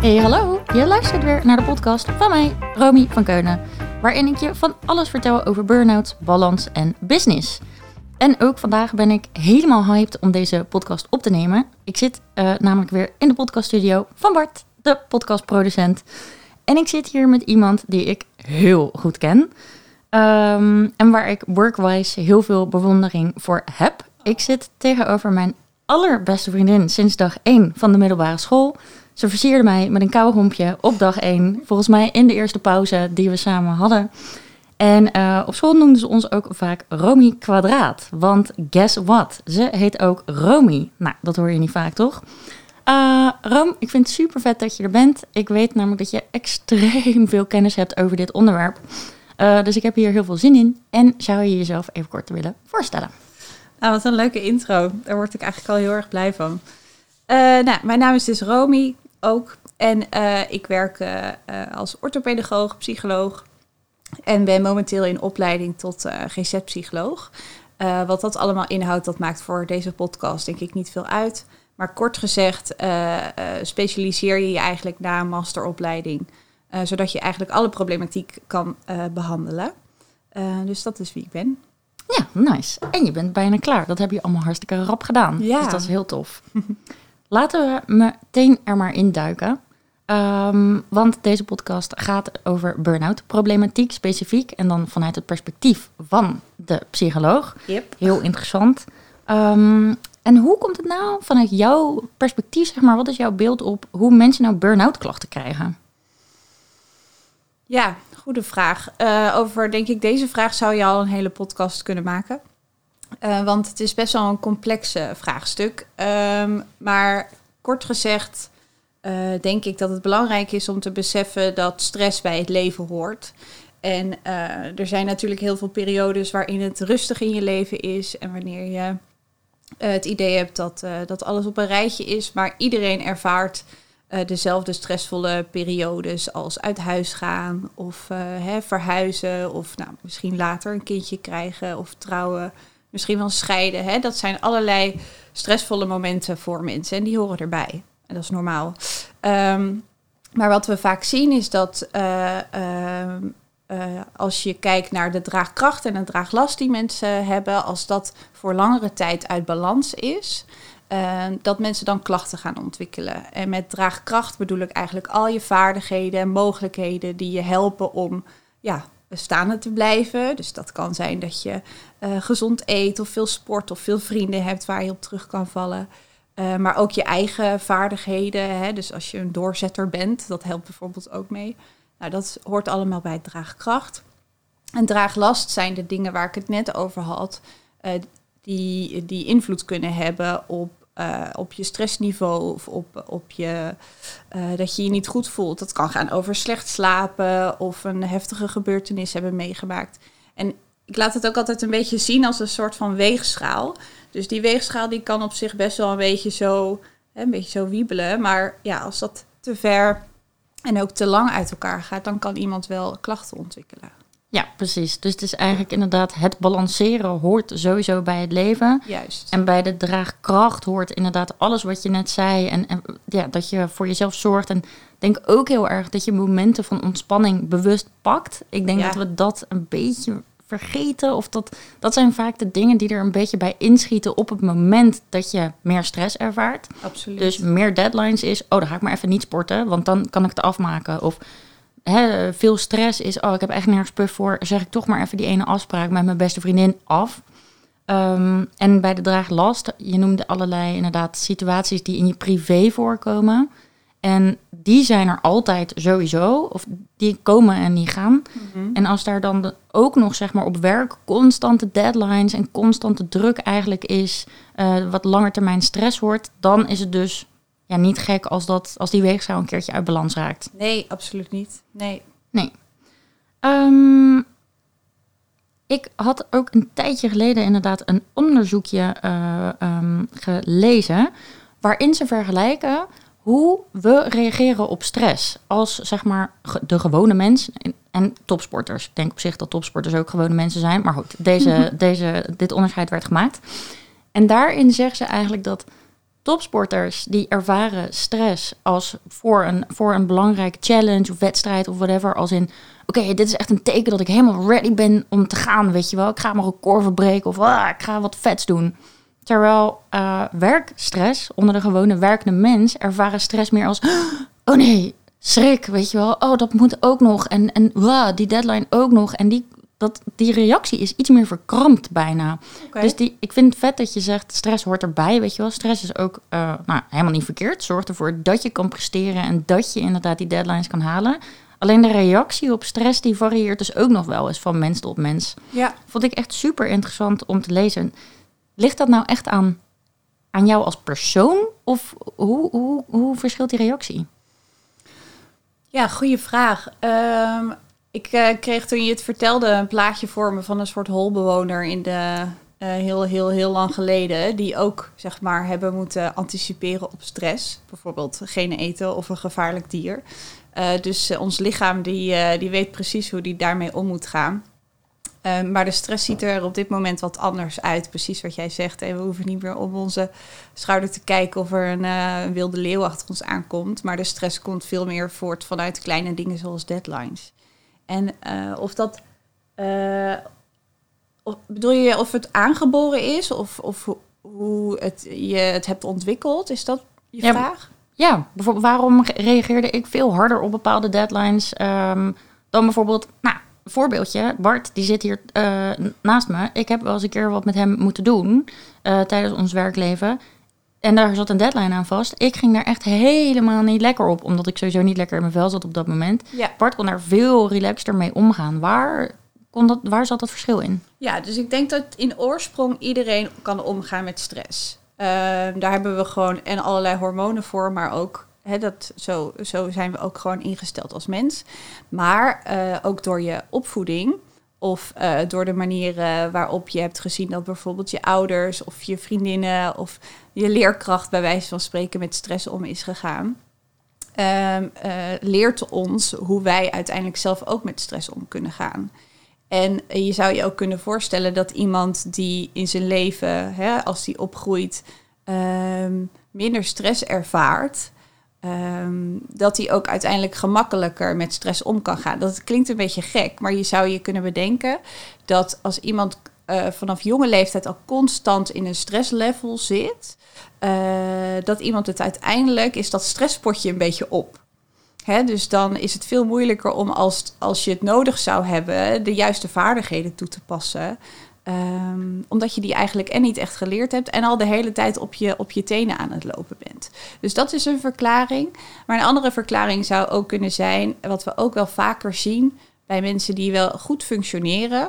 Hey, hallo. Je luistert weer naar de podcast van mij, Romy van Keunen, waarin ik je van alles vertel over burn-out, balans en business. En ook vandaag ben ik helemaal hyped om deze podcast op te nemen. Ik zit uh, namelijk weer in de podcaststudio van Bart, de podcastproducent. En ik zit hier met iemand die ik heel goed ken. Um, en waar ik workwise heel veel bewondering voor heb. Ik zit tegenover mijn allerbeste vriendin sinds dag 1 van de middelbare school. Ze versierde mij met een kauwgompje op dag 1. Volgens mij in de eerste pauze die we samen hadden. En uh, op school noemden ze ons ook vaak Romy Kwadraat. Want guess what? Ze heet ook Romy. Nou, dat hoor je niet vaak, toch? Uh, Rom, ik vind het super vet dat je er bent. Ik weet namelijk dat je extreem veel kennis hebt over dit onderwerp. Uh, dus ik heb hier heel veel zin in. En zou je jezelf even kort willen voorstellen? Nou, wat een leuke intro. Daar word ik eigenlijk al heel erg blij van. Nou, mijn naam is dus Romy ook. En uh, ik werk uh, als orthopedagoog, psycholoog. En ben momenteel in opleiding tot GZ-psycholoog. wat dat allemaal inhoudt, dat maakt voor deze podcast denk ik niet veel uit. Maar kort gezegd, specialiseer je je eigenlijk na een masteropleiding. zodat je eigenlijk alle problematiek kan behandelen. dus dat is wie ik ben. Ja, nice. En je bent bijna klaar. Dat heb je allemaal hartstikke rap gedaan. Ja. Dus dat is heel tof. Laten we meteen er maar induiken. Um, want deze podcast gaat over burn-out problematiek specifiek. En dan vanuit het perspectief van de psycholoog. Yep. Heel interessant. Um, en hoe komt het nou vanuit jouw perspectief, zeg maar, wat is jouw beeld op hoe mensen nou burn-out klachten krijgen? Ja, goede vraag. Uh, over, denk ik, deze vraag zou je al een hele podcast kunnen maken. Uh, want het is best wel een complexe vraagstuk. Um, maar kort gezegd uh, denk ik dat het belangrijk is om te beseffen dat stress bij het leven hoort. En er zijn natuurlijk heel veel periodes waarin het rustig in je leven is en wanneer je het idee hebt dat, dat alles op een rijtje is. Maar iedereen ervaart dezelfde stressvolle periodes als uit huis gaan of hè, verhuizen of nou, misschien later een kindje krijgen of trouwen, misschien wel scheiden. Hè. Dat zijn allerlei stressvolle momenten voor mensen en die horen erbij. En dat is normaal. Um, maar wat we vaak zien is dat uh, als je kijkt naar de draagkracht en de draaglast die mensen hebben, als dat voor langere tijd uit balans is, dat mensen dan klachten gaan ontwikkelen. En met draagkracht bedoel ik eigenlijk al je vaardigheden en mogelijkheden die je helpen om ja, staande te blijven. Dus dat kan zijn dat je uh, gezond eet of veel sport of veel vrienden hebt waar je op terug kan vallen. Uh, maar ook je eigen vaardigheden. Hè? Dus als je een doorzetter bent, dat helpt bijvoorbeeld ook mee. Nou, dat hoort allemaal bij draagkracht. En draaglast zijn de dingen waar ik het net over had. die, die invloed kunnen hebben op uh, op je stressniveau of op, op je, uh, dat je je niet goed voelt. Dat kan gaan over slecht slapen of een heftige gebeurtenis hebben meegemaakt. En ik laat het ook altijd een beetje zien als een soort van weegschaal. Dus die weegschaal die kan op zich best wel een beetje zo, een beetje zo wiebelen. Maar ja, als dat te ver en ook te lang uit elkaar gaat, dan kan iemand wel klachten ontwikkelen. Ja, precies. Dus het is eigenlijk inderdaad het balanceren hoort sowieso bij het leven. Juist. En bij de draagkracht hoort inderdaad alles wat je net zei. En, en ja, dat je voor jezelf zorgt. En denk ook heel erg dat je momenten van ontspanning bewust pakt. Ik denk dat we dat een beetje vergeten. Of dat, dat zijn vaak de dingen die er een beetje bij inschieten op het moment dat je meer stress ervaart. Absoluut. Dus meer deadlines is, oh, dan ga ik maar even niet sporten, want dan kan ik het afmaken. Of hè, veel stress is, oh, ik heb echt nergens puff voor, zeg ik toch maar even die ene afspraak met mijn beste vriendin af. Um, en bij de draaglast, je noemde allerlei inderdaad situaties die in je privé voorkomen. En die zijn er altijd sowieso, of die komen en die gaan. Mm -hmm. En als daar dan ook nog zeg maar op werk constante deadlines en constante druk eigenlijk is, uh, wat langetermijn stress wordt, dan is het dus ja, niet gek als, dat, als die weegschaal een keertje uit balans raakt. Nee, absoluut niet. Nee. Nee. Um, ik had ook een tijdje geleden inderdaad een onderzoekje uh, um, gelezen. waarin ze vergelijken hoe we reageren op stress. Als zeg maar de gewone mens en, en topsporters. Ik denk op zich dat topsporters ook gewone mensen zijn. Maar goed, deze, deze, dit onderscheid werd gemaakt. En daarin zeggen ze eigenlijk dat topsporters die ervaren stress als voor een, voor een belangrijke challenge of wedstrijd of whatever. Als in, oké, dit is echt een teken dat ik helemaal ready ben om te gaan, weet je wel. Ik ga mijn record verbreken of ah, ik ga wat vets doen. Terwijl uh, werkstress onder de gewone werkende mens ervaren stress meer als, oh nee, schrik, weet je wel. Oh, dat moet ook nog. En, en wow, die deadline ook nog. En die, dat, die reactie is iets meer verkrampt bijna. Dus die, ik vind het vet dat je zegt, stress hoort erbij, weet je wel. Stress is ook uh, nou, helemaal niet verkeerd. Zorgt ervoor dat je kan presteren en dat je inderdaad die deadlines kan halen. Alleen de reactie op stress, die varieert dus ook nog wel eens van mens tot mens. Ja. Vond ik echt super interessant om te lezen. Ligt dat nou echt aan, aan jou als persoon? Of hoe, hoe, hoe verschilt die reactie? Ja, goede vraag. Um, ik uh, kreeg toen je het vertelde een plaatje voor me van een soort holbewoner in de uh, heel, heel, heel lang geleden. Die ook zeg maar hebben moeten anticiperen op stress. Bijvoorbeeld geen eten of een gevaarlijk dier. Uh, dus ons lichaam die, die weet precies hoe die daarmee om moet gaan. Maar de stress ziet er op dit moment wat anders uit. Precies wat jij zegt. En we hoeven niet meer op onze schouder te kijken of er een, een wilde leeuw achter ons aankomt. Maar de stress komt veel meer voort vanuit kleine dingen zoals deadlines. En uh, of dat. Uh, of, bedoel je of het aangeboren is of, of hoe het, je het hebt ontwikkeld? Is dat je ja, vraag? Ja, bijvoorbeeld waarom reageerde ik veel harder op bepaalde deadlines um, dan bijvoorbeeld. Nou, voorbeeldje, Bart, die zit hier uh, naast me. Ik heb wel eens een keer wat met hem moeten doen tijdens ons werkleven. En daar zat een deadline aan vast. Ik ging daar echt helemaal niet lekker op, omdat ik sowieso niet lekker in mijn vel zat op dat moment. Ja. Bart kon daar veel relaxter mee omgaan. Waar, kon dat, waar zat dat verschil in? Ja, dus ik denk dat in oorsprong iedereen kan omgaan met stress. Uh, daar hebben we gewoon en allerlei hormonen voor, maar ook He, dat, zo, zo zijn we ook gewoon ingesteld als mens. Maar uh, ook door je opvoeding of uh, door de manieren waarop je hebt gezien dat bijvoorbeeld je ouders of je vriendinnen of je leerkracht bij wijze van spreken met stress om is gegaan. Uh, leert ons hoe wij uiteindelijk zelf ook met stress om kunnen gaan. En je zou je ook kunnen voorstellen dat iemand die in zijn leven, hè, als die opgroeit, ehm, minder stress ervaart, Um, dat hij ook uiteindelijk gemakkelijker met stress om kan gaan. Dat klinkt een beetje gek, maar je zou je kunnen bedenken dat als iemand uh, vanaf jonge leeftijd al constant in een stresslevel zit, uh, dat iemand het uiteindelijk is dat stresspotje een beetje op. Dus dan is het veel moeilijker om als, als je het nodig zou hebben, de juiste vaardigheden toe te passen. Um, omdat je die eigenlijk en niet echt geleerd hebt en al de hele tijd op je, op je tenen aan het lopen bent. Dus dat is een verklaring. Maar een andere verklaring zou ook kunnen zijn, wat we ook wel vaker zien bij mensen die wel goed functioneren.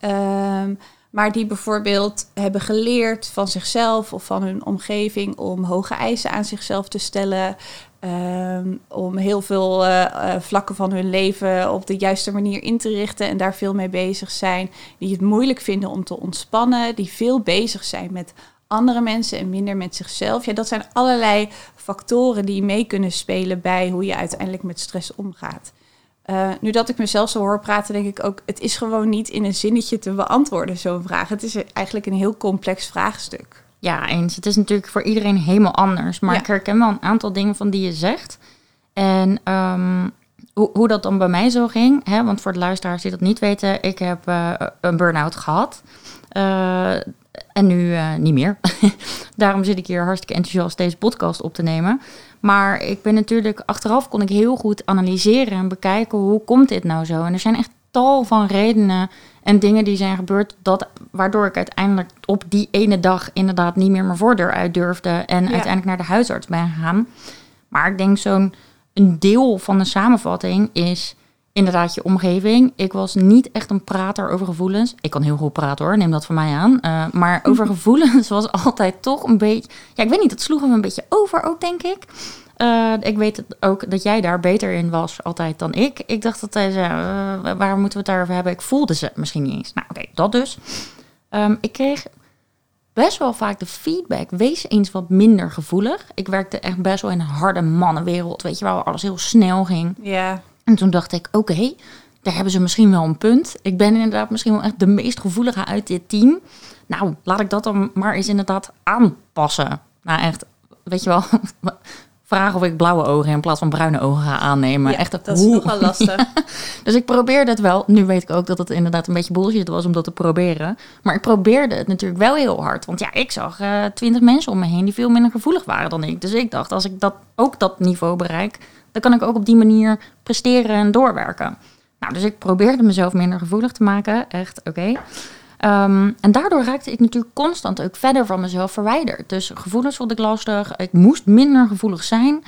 Um, maar die bijvoorbeeld hebben geleerd van zichzelf of van hun omgeving om hoge eisen aan zichzelf te stellen. Um, om heel veel uh, uh, vlakken van hun leven op de juiste manier in te richten en daar veel mee bezig zijn. Die het moeilijk vinden om te ontspannen, die veel bezig zijn met andere mensen en minder met zichzelf. Ja, dat zijn allerlei factoren die mee kunnen spelen bij hoe je uiteindelijk met stress omgaat. Uh, nu dat ik mezelf zo hoor praten, denk ik ook, het is gewoon niet in een zinnetje te beantwoorden, zo'n vraag. Het is eigenlijk een heel complex vraagstuk. Ja, eens. Het is natuurlijk voor iedereen helemaal anders. Maar ja. ik herken wel een aantal dingen van die je zegt. En um, hoe, hoe, dat dan bij mij zo ging, hè, want voor de luisteraars die dat niet weten, ik heb uh, een burn-out gehad. Uh, en nu uh, niet meer. Daarom zit ik hier hartstikke enthousiast deze podcast op te nemen. Maar ik ben natuurlijk, achteraf kon ik heel goed analyseren en bekijken hoe komt dit nou zo. En er zijn echt tal van redenen en dingen die zijn gebeurd, dat, waardoor ik uiteindelijk op die ene dag inderdaad niet meer mijn voordeur uit durfde en ja. uiteindelijk naar de huisarts ben gegaan. Maar ik denk zo'n een deel van de samenvatting is inderdaad je omgeving. Ik was niet echt een prater over gevoelens. Ik kan heel goed praten hoor, neem dat van mij aan. Uh, maar over gevoelens was altijd toch een beetje... Ja, ik weet niet, dat sloegen we een beetje over ook, denk ik. Uh, ik weet ook dat jij daar beter in was altijd dan ik. Ik dacht dat hij zei, uh, waar moeten we het daarover hebben? Ik voelde ze misschien niet eens. Nou, oké, okay, dat dus. Um, ik kreeg best wel vaak de feedback, wees eens wat minder gevoelig. Ik werkte echt best wel in een harde mannenwereld, weet je wel, waar alles heel snel ging. Ja. En toen dacht ik, oké, okay, daar hebben ze misschien wel een punt. Ik ben inderdaad misschien wel echt de meest gevoelige uit dit team. Nou, laat ik dat dan maar eens inderdaad aanpassen. Nou, echt, weet je wel, vragen of ik blauwe ogen in plaats van bruine ogen ga aannemen. Ja, echt, dat is hoe? nogal lastig. Dus ik probeerde het wel. Nu weet ik ook dat het inderdaad een beetje bullshit was om dat te proberen. Maar ik probeerde het natuurlijk wel heel hard. Want ja, ik zag eh, twintig mensen om me heen die veel minder gevoelig waren dan ik. Dus ik dacht, als ik dat, ook dat niveau bereik, dan kan ik ook op die manier presteren en doorwerken. Nou, dus ik probeerde mezelf minder gevoelig te maken. Echt, oké. Ehm, en daardoor raakte ik natuurlijk constant ook verder van mezelf verwijderd. Dus gevoelens vond ik lastig. Ik moest minder gevoelig zijn.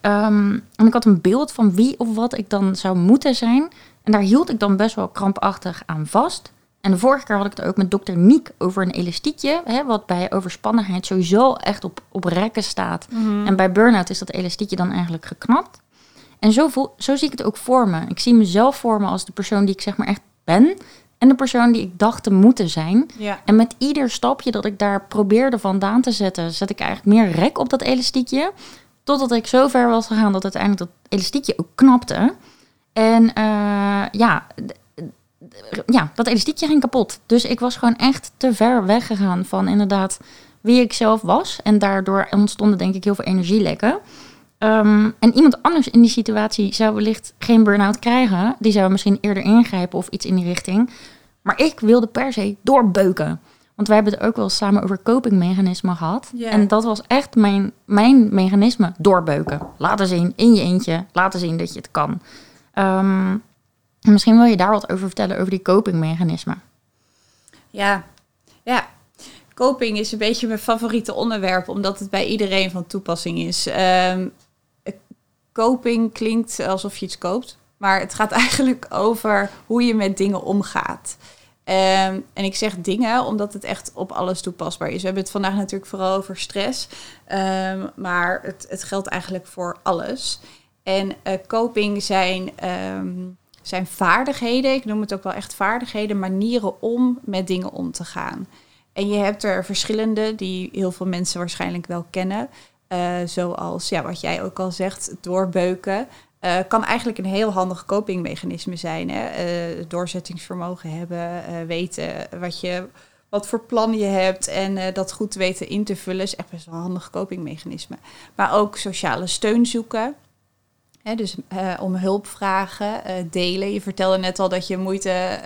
Ehm, en ik had een beeld van wie of wat ik dan zou moeten zijn. En daar hield ik dan best wel krampachtig aan vast. En de vorige keer had ik het ook met dokter Niek over een elastiekje. Hè, wat bij overspannenheid sowieso echt op, op rekken staat. En bij burn-out is dat elastiekje dan eigenlijk geknapt. En zo, voel, zo zie ik het ook voor me. Ik zie mezelf voor me als de persoon die ik zeg maar echt ben. En de persoon die ik dacht te moeten zijn. Ja. En met ieder stapje dat ik daar probeerde vandaan te zetten, zet ik eigenlijk meer rek op dat elastiekje. Totdat ik zo ver was gegaan dat uiteindelijk dat elastiekje ook knapte. En eh, ja, ja, dat elastiekje ging kapot. Dus ik was gewoon echt te ver weggegaan van inderdaad wie ik zelf was. En daardoor ontstonden denk ik heel veel energielekken. Ehm, en iemand anders in die situatie zou wellicht geen burn-out krijgen. Die zou misschien eerder ingrijpen of iets in die richting. Maar ik wilde per se doorbeuken. Want wij hebben het ook wel samen over copingmechanismen gehad. En dat was echt mijn, mijn mechanisme, doorbeuken. Laten zien in je eentje, laten zien dat je het kan. Ehm, en misschien wil je daar wat over vertellen, over die copingmechanismen. Ja, ja. Coping is een beetje mijn favoriete onderwerp, omdat het bij iedereen van toepassing is. Ehm coping klinkt alsof je iets koopt, maar het gaat eigenlijk over hoe je met dingen omgaat. Ehm, en ik zeg dingen omdat het echt op alles toepasbaar is. We hebben het vandaag natuurlijk vooral over stress, ehm, maar het, het geldt eigenlijk voor alles. En eh, coping zijn, ehm, zijn vaardigheden, ik noem het ook wel echt vaardigheden, manieren om met dingen om te gaan. En je hebt er verschillende die heel veel mensen waarschijnlijk wel kennen. Eh, zoals ja, wat jij ook al zegt, doorbeuken. Eh, kan eigenlijk een heel handig copingmechanisme zijn. Hè? Eh, doorzettingsvermogen hebben, weten wat, je, wat voor plan je hebt en dat goed weten in te vullen is echt best wel een handig copingmechanisme. Maar ook sociale steun zoeken. Hè, dus om hulp vragen, delen. Je vertelde net al dat je moeite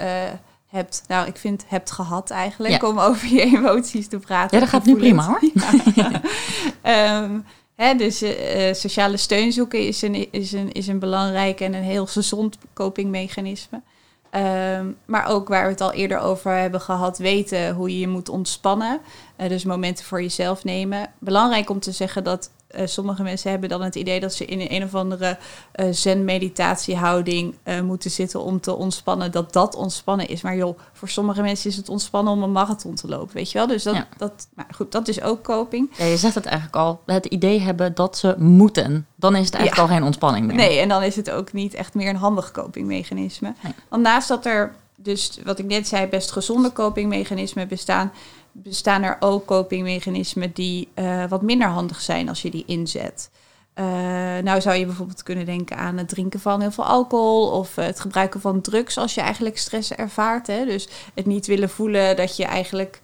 hebt, nou ik vind hebt gehad eigenlijk, Ja. om over je emoties te praten. Ja, dat gaat nu prima hoor. Ja. Ehm, hè, dus eh, eh, sociale steun zoeken is een, is, een, is een belangrijk en een heel gezond copingmechanisme. Ehm, maar ook waar we het al eerder over hebben gehad, weten hoe je je moet ontspannen. Eh, dus momenten voor jezelf nemen. Belangrijk om te zeggen dat eh, sommige mensen hebben dan het idee dat ze in een, een of andere eh zen-meditatiehouding eh, moeten zitten om te ontspannen. Dat dat ontspannen is. Maar joh, voor sommige mensen is het ontspannen om een marathon te lopen, weet je wel? Dus dat, Ja. dat, nou goed, dat is ook coping. Ja, je zegt het eigenlijk al. Het idee hebben dat ze moeten. Dan is het eigenlijk Ja. al geen ontspanning meer. Nee, en dan is het ook niet echt meer een handig copingmechanisme. Nee. Want naast dat er dus, wat ik net zei, best gezonde copingmechanismen bestaan, bestaan er ook copingmechanismen die eh, wat minder handig zijn als je die inzet. Eh, nou zou je bijvoorbeeld kunnen denken aan het drinken van heel veel alcohol of eh, het gebruiken van drugs als je eigenlijk stress ervaart. Hè? Dus het niet willen voelen dat je eigenlijk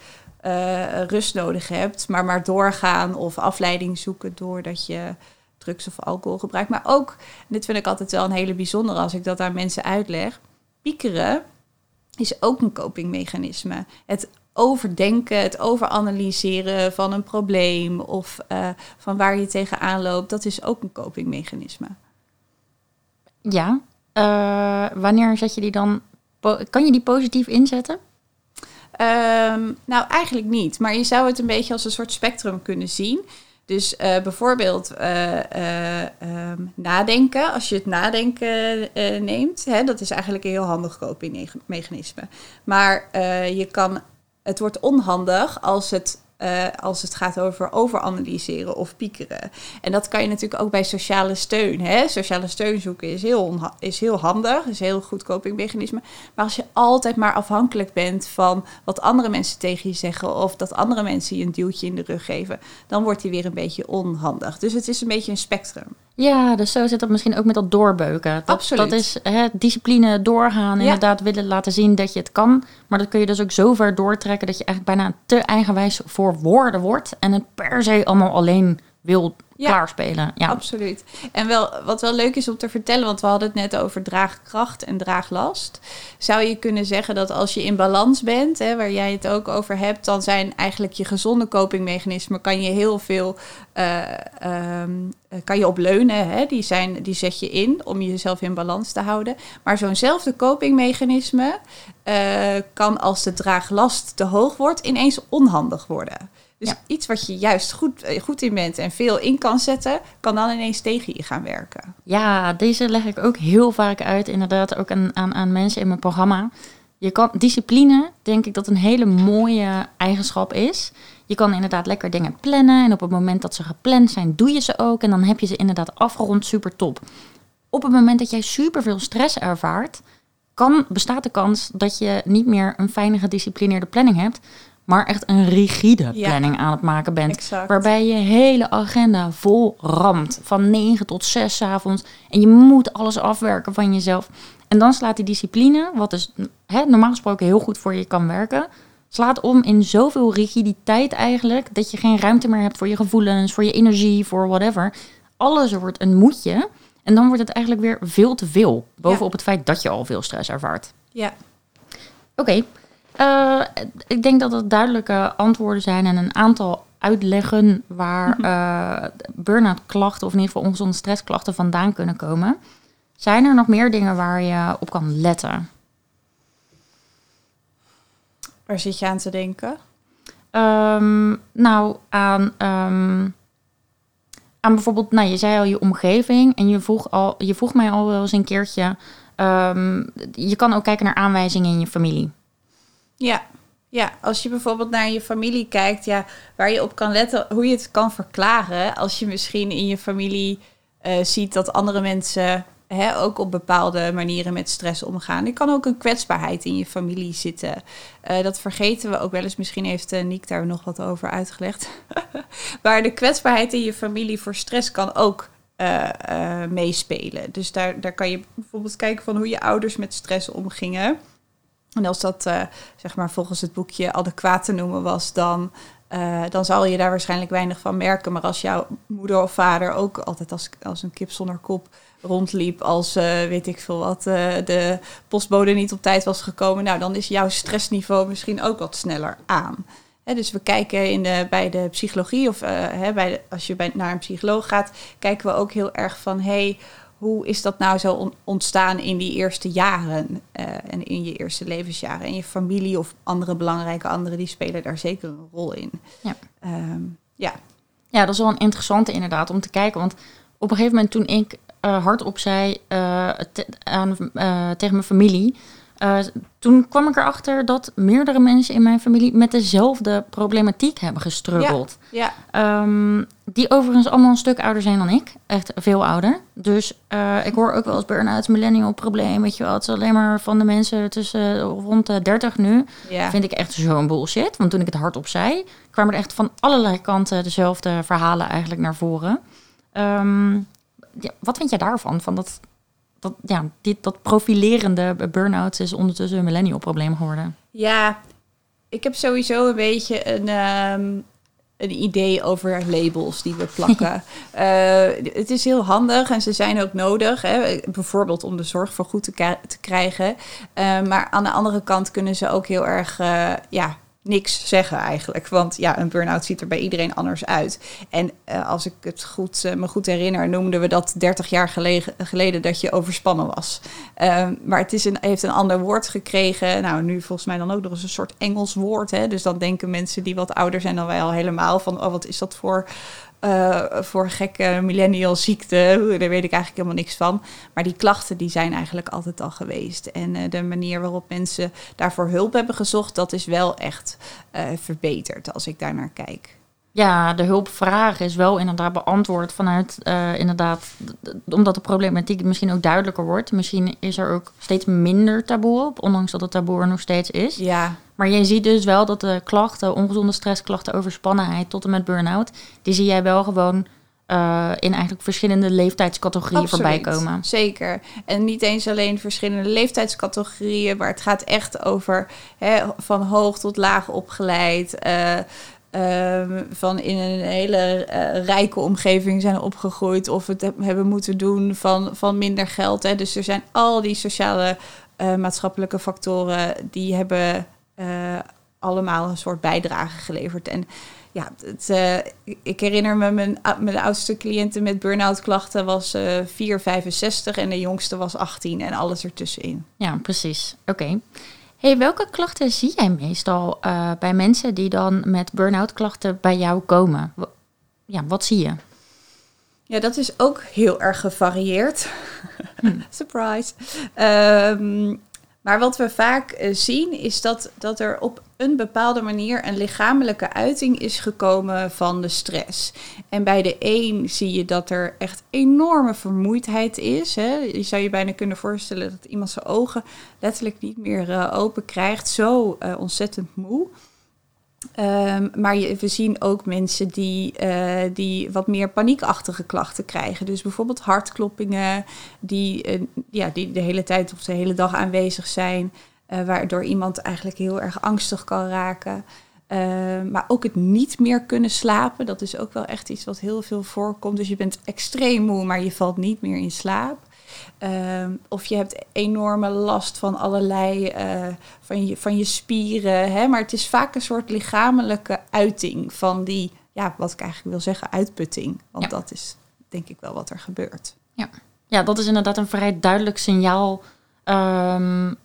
rust nodig hebt, maar maar doorgaan of afleiding zoeken doordat je drugs of alcohol gebruikt. Maar ook, dit vind ik altijd wel een hele bijzondere als ik dat aan mensen uitleg, piekeren is ook een copingmechanisme. Het overdenken, het overanalyseren van een probleem of eh, van waar je tegenaan loopt, dat is ook een copingmechanisme. Ja. Eh, wanneer zet je die dan... Kan je die positief inzetten? Ehm, nou, eigenlijk niet. Maar je zou het een beetje als een soort spectrum kunnen zien. Dus eh, bijvoorbeeld eh, eh, ehm, nadenken. Als je het nadenken neemt, hè, dat is eigenlijk een heel handig copingmechanisme. Maar je kan, het wordt onhandig als het, eh, als het gaat over overanalyseren of piekeren. En dat kan je natuurlijk ook bij sociale steun. Hè? Sociale steun zoeken is heel, is heel handig, is een heel goed copingmechanisme. Maar als je altijd maar afhankelijk bent van wat andere mensen tegen je zeggen of dat andere mensen je een duwtje in de rug geven, dan wordt die weer een beetje onhandig. Dus het is een beetje een spectrum. Ja, dus zo zit het misschien ook met dat doorbeuken. Dat, Absoluut. Dat is hè, discipline doorgaan, Ja. inderdaad willen laten zien dat je het kan. Maar dat kun je dus ook zo ver doortrekken dat je eigenlijk bijna te eigenwijs voor woorden wordt. En het per se allemaal alleen wil Ja. klaarspelen. Ja, Absoluut. En wel, wat wel leuk is om te vertellen, want we hadden het net over draagkracht en draaglast. Zou je kunnen zeggen dat als je in balans bent, hè, waar jij het ook over hebt, dan zijn eigenlijk je gezonde copingmechanismen, kan je heel veel, eh, kan je op leunen. Hè? Die, zijn, die zet je in om jezelf in balans te houden. Maar zo'nzelfde copingmechanisme eh, kan als de draaglast te hoog wordt, ineens onhandig worden. Dus Ja. iets wat je juist goed, eh, goed in bent en veel in kan zetten, kan dan ineens tegen je gaan werken. Ja, deze leg ik ook heel vaak uit, inderdaad, ook aan, aan, aan mensen in mijn programma. Je kan, discipline, denk ik dat een hele mooie eigenschap is. Je kan inderdaad lekker dingen plannen en op het moment dat ze gepland zijn, doe je ze ook. En dan heb je ze inderdaad afgerond, super top. Op het moment dat jij super veel stress ervaart, kan, bestaat de kans dat je niet meer een fijne gedisciplineerde planning hebt, maar echt een rigide Ja. planning aan het maken bent. Exact. Waarbij je hele agenda vol ramt. Van 9 tot 6 's avonds. En je moet alles afwerken van jezelf. En dan slaat die discipline, wat dus hè, normaal gesproken heel goed voor je kan werken, slaat om in zoveel rigiditeit eigenlijk, dat je geen ruimte meer hebt voor je gevoelens, voor je energie, voor whatever. Alles wordt een moedje. En dan wordt het eigenlijk weer veel te veel. Bovenop het feit dat je al veel stress ervaart. Ja, Oké. Eh, ik denk dat het duidelijke antwoorden zijn en een aantal uitleggen waar eh burn-out klachten of in ieder geval ongezonde stressklachten vandaan kunnen komen. Zijn er nog meer dingen waar je op kan letten? waar zit je aan te denken? Ehm, nou, aan, ehm, aan bijvoorbeeld, nou, je zei al je omgeving en je vroeg, al, je vroeg mij al wel eens een keertje. ehm, je kan ook kijken naar aanwijzingen in je familie. Ja. ja, als je bijvoorbeeld naar je familie kijkt, ja, waar je op kan letten, hoe je het kan verklaren. Als je misschien in je familie eh, ziet dat andere mensen hè, ook op bepaalde manieren met stress omgaan. Er kan ook een kwetsbaarheid in je familie zitten. Eh, dat vergeten we ook wel eens. Misschien heeft uh, Niek daar nog wat over uitgelegd. maar de kwetsbaarheid in je familie voor stress kan ook meespelen. Dus daar, daar kan je bijvoorbeeld kijken van hoe je ouders met stress omgingen. En als dat uh, zeg maar volgens het boekje adequaat te noemen was, dan, uh, dan zal je daar waarschijnlijk weinig van merken. Maar als jouw moeder of vader ook altijd als, als een kip zonder kop rondliep, als uh, weet ik veel wat, de postbode niet op tijd was gekomen, nou dan is jouw stressniveau misschien ook wat sneller aan. Dus we kijken in de, bij de psychologie of bij als je bij, naar een psycholoog gaat, kijken we ook heel erg van hey, hoe is dat nou zo ontstaan in die eerste jaren uh, en in je eerste levensjaren? En je familie of andere belangrijke anderen, die spelen daar zeker een rol in. Ja, um, ja. ja dat is wel een interessante inderdaad om te kijken. Want op een gegeven moment toen ik uh, hardop zei uh, te, aan, tegen mijn familie... Uh, toen kwam ik erachter dat meerdere mensen in mijn familie met dezelfde problematiek hebben gestruggeld. Ja, ja. Um, die overigens allemaal een stuk ouder zijn dan ik. Echt veel ouder. Dus uh, ik hoor ook wel eens burn-out, millennial probleem. Weet je wel, het is alleen maar van de mensen tussen rond de 30 nu. Ja. Vind ik echt zo'n bullshit. Want toen ik het hardop zei, kwamen er echt van allerlei kanten dezelfde verhalen eigenlijk naar voren. Um, ja, wat vind jij daarvan? Van dat, dat, ja, dit, dat profilerende burn-out is ondertussen een millennial probleem geworden. Ja, ik heb sowieso een beetje een, um, een idee over labels die we plakken. uh, het is heel handig en ze zijn ook nodig, hè, bijvoorbeeld om de zorg voor goed te, te krijgen. Uh, maar aan de andere kant kunnen ze ook heel erg, uh, ja, niks zeggen eigenlijk. Want ja, een burn-out ziet er bij iedereen anders uit. En uh, als ik het goed, uh, me goed herinner, noemden we dat 30 jaar geleden, dat je overspannen was. Uh, maar het is een, heeft een ander woord gekregen. Nou, nu volgens mij dan ook nog eens een soort Engels woord. Hè? Dus dan denken mensen die wat ouder zijn dan wij al helemaal van... oh, wat is dat voor... Uh, voor gekke millennial ziekte, daar weet ik eigenlijk helemaal niks van. Maar die klachten die zijn eigenlijk altijd al geweest. En uh, de manier waarop mensen daarvoor hulp hebben gezocht, dat is wel echt uh, verbeterd als ik daar naar kijk. Ja, de hulpvraag is wel inderdaad beantwoord vanuit uh, inderdaad, omdat de problematiek misschien ook duidelijker wordt. Misschien is er ook steeds minder taboe op, ondanks dat het taboe er nog steeds is. Ja. Maar je ziet dus wel dat de klachten, ongezonde stressklachten, overspannenheid tot en met burn-out, die zie jij wel gewoon uh, in eigenlijk verschillende leeftijdscategorieën voorbij komen. Zeker. En niet eens alleen verschillende leeftijdscategorieën, maar het gaat echt over hè, van hoog tot laag opgeleid. Uh, van in een hele uh, rijke omgeving zijn opgegroeid of het hebben moeten doen van, van minder geld. Hè. Dus er zijn al die sociale maatschappelijke factoren die hebben allemaal een soort bijdrage geleverd. En ja, het, ik herinner me, mijn, mijn oudste cliënten met burn-out klachten was uh, 4, 65 en de jongste was 18 en alles ertussenin. Ja, precies. Oké. Hey, welke klachten zie jij meestal uh, bij mensen die dan met burn-out klachten bij jou komen? Ja, wat zie je? Ja, dat is ook heel erg gevarieerd. Hm. Surprise. Um, maar wat we vaak uh, zien is dat, dat er op een bepaalde manier een lichamelijke uiting is gekomen van de stress. En bij de een zie je dat er echt enorme vermoeidheid is. Hè. Je zou je bijna kunnen voorstellen dat iemand zijn ogen letterlijk niet meer uh, open krijgt. Zo uh, ontzettend moe. Um, maar je, we zien ook mensen die, uh, die wat meer paniekachtige klachten krijgen. Dus bijvoorbeeld hartkloppingen, die, ja, die de hele tijd of de hele dag aanwezig zijn. Uh, waardoor iemand eigenlijk heel erg angstig kan raken. Ehm, maar ook het niet meer kunnen slapen, dat is ook wel echt iets wat heel veel voorkomt. Dus je bent extreem moe, maar je valt niet meer in slaap. Ehm, of je hebt enorme last van allerlei, uh, van, je, van je spieren. Hè? Maar het is vaak een soort lichamelijke uiting van die, ja, wat ik eigenlijk wil zeggen, uitputting. Want dat is denk ik wel wat er gebeurt. Ja, ja dat is inderdaad een vrij duidelijk signaal. Um,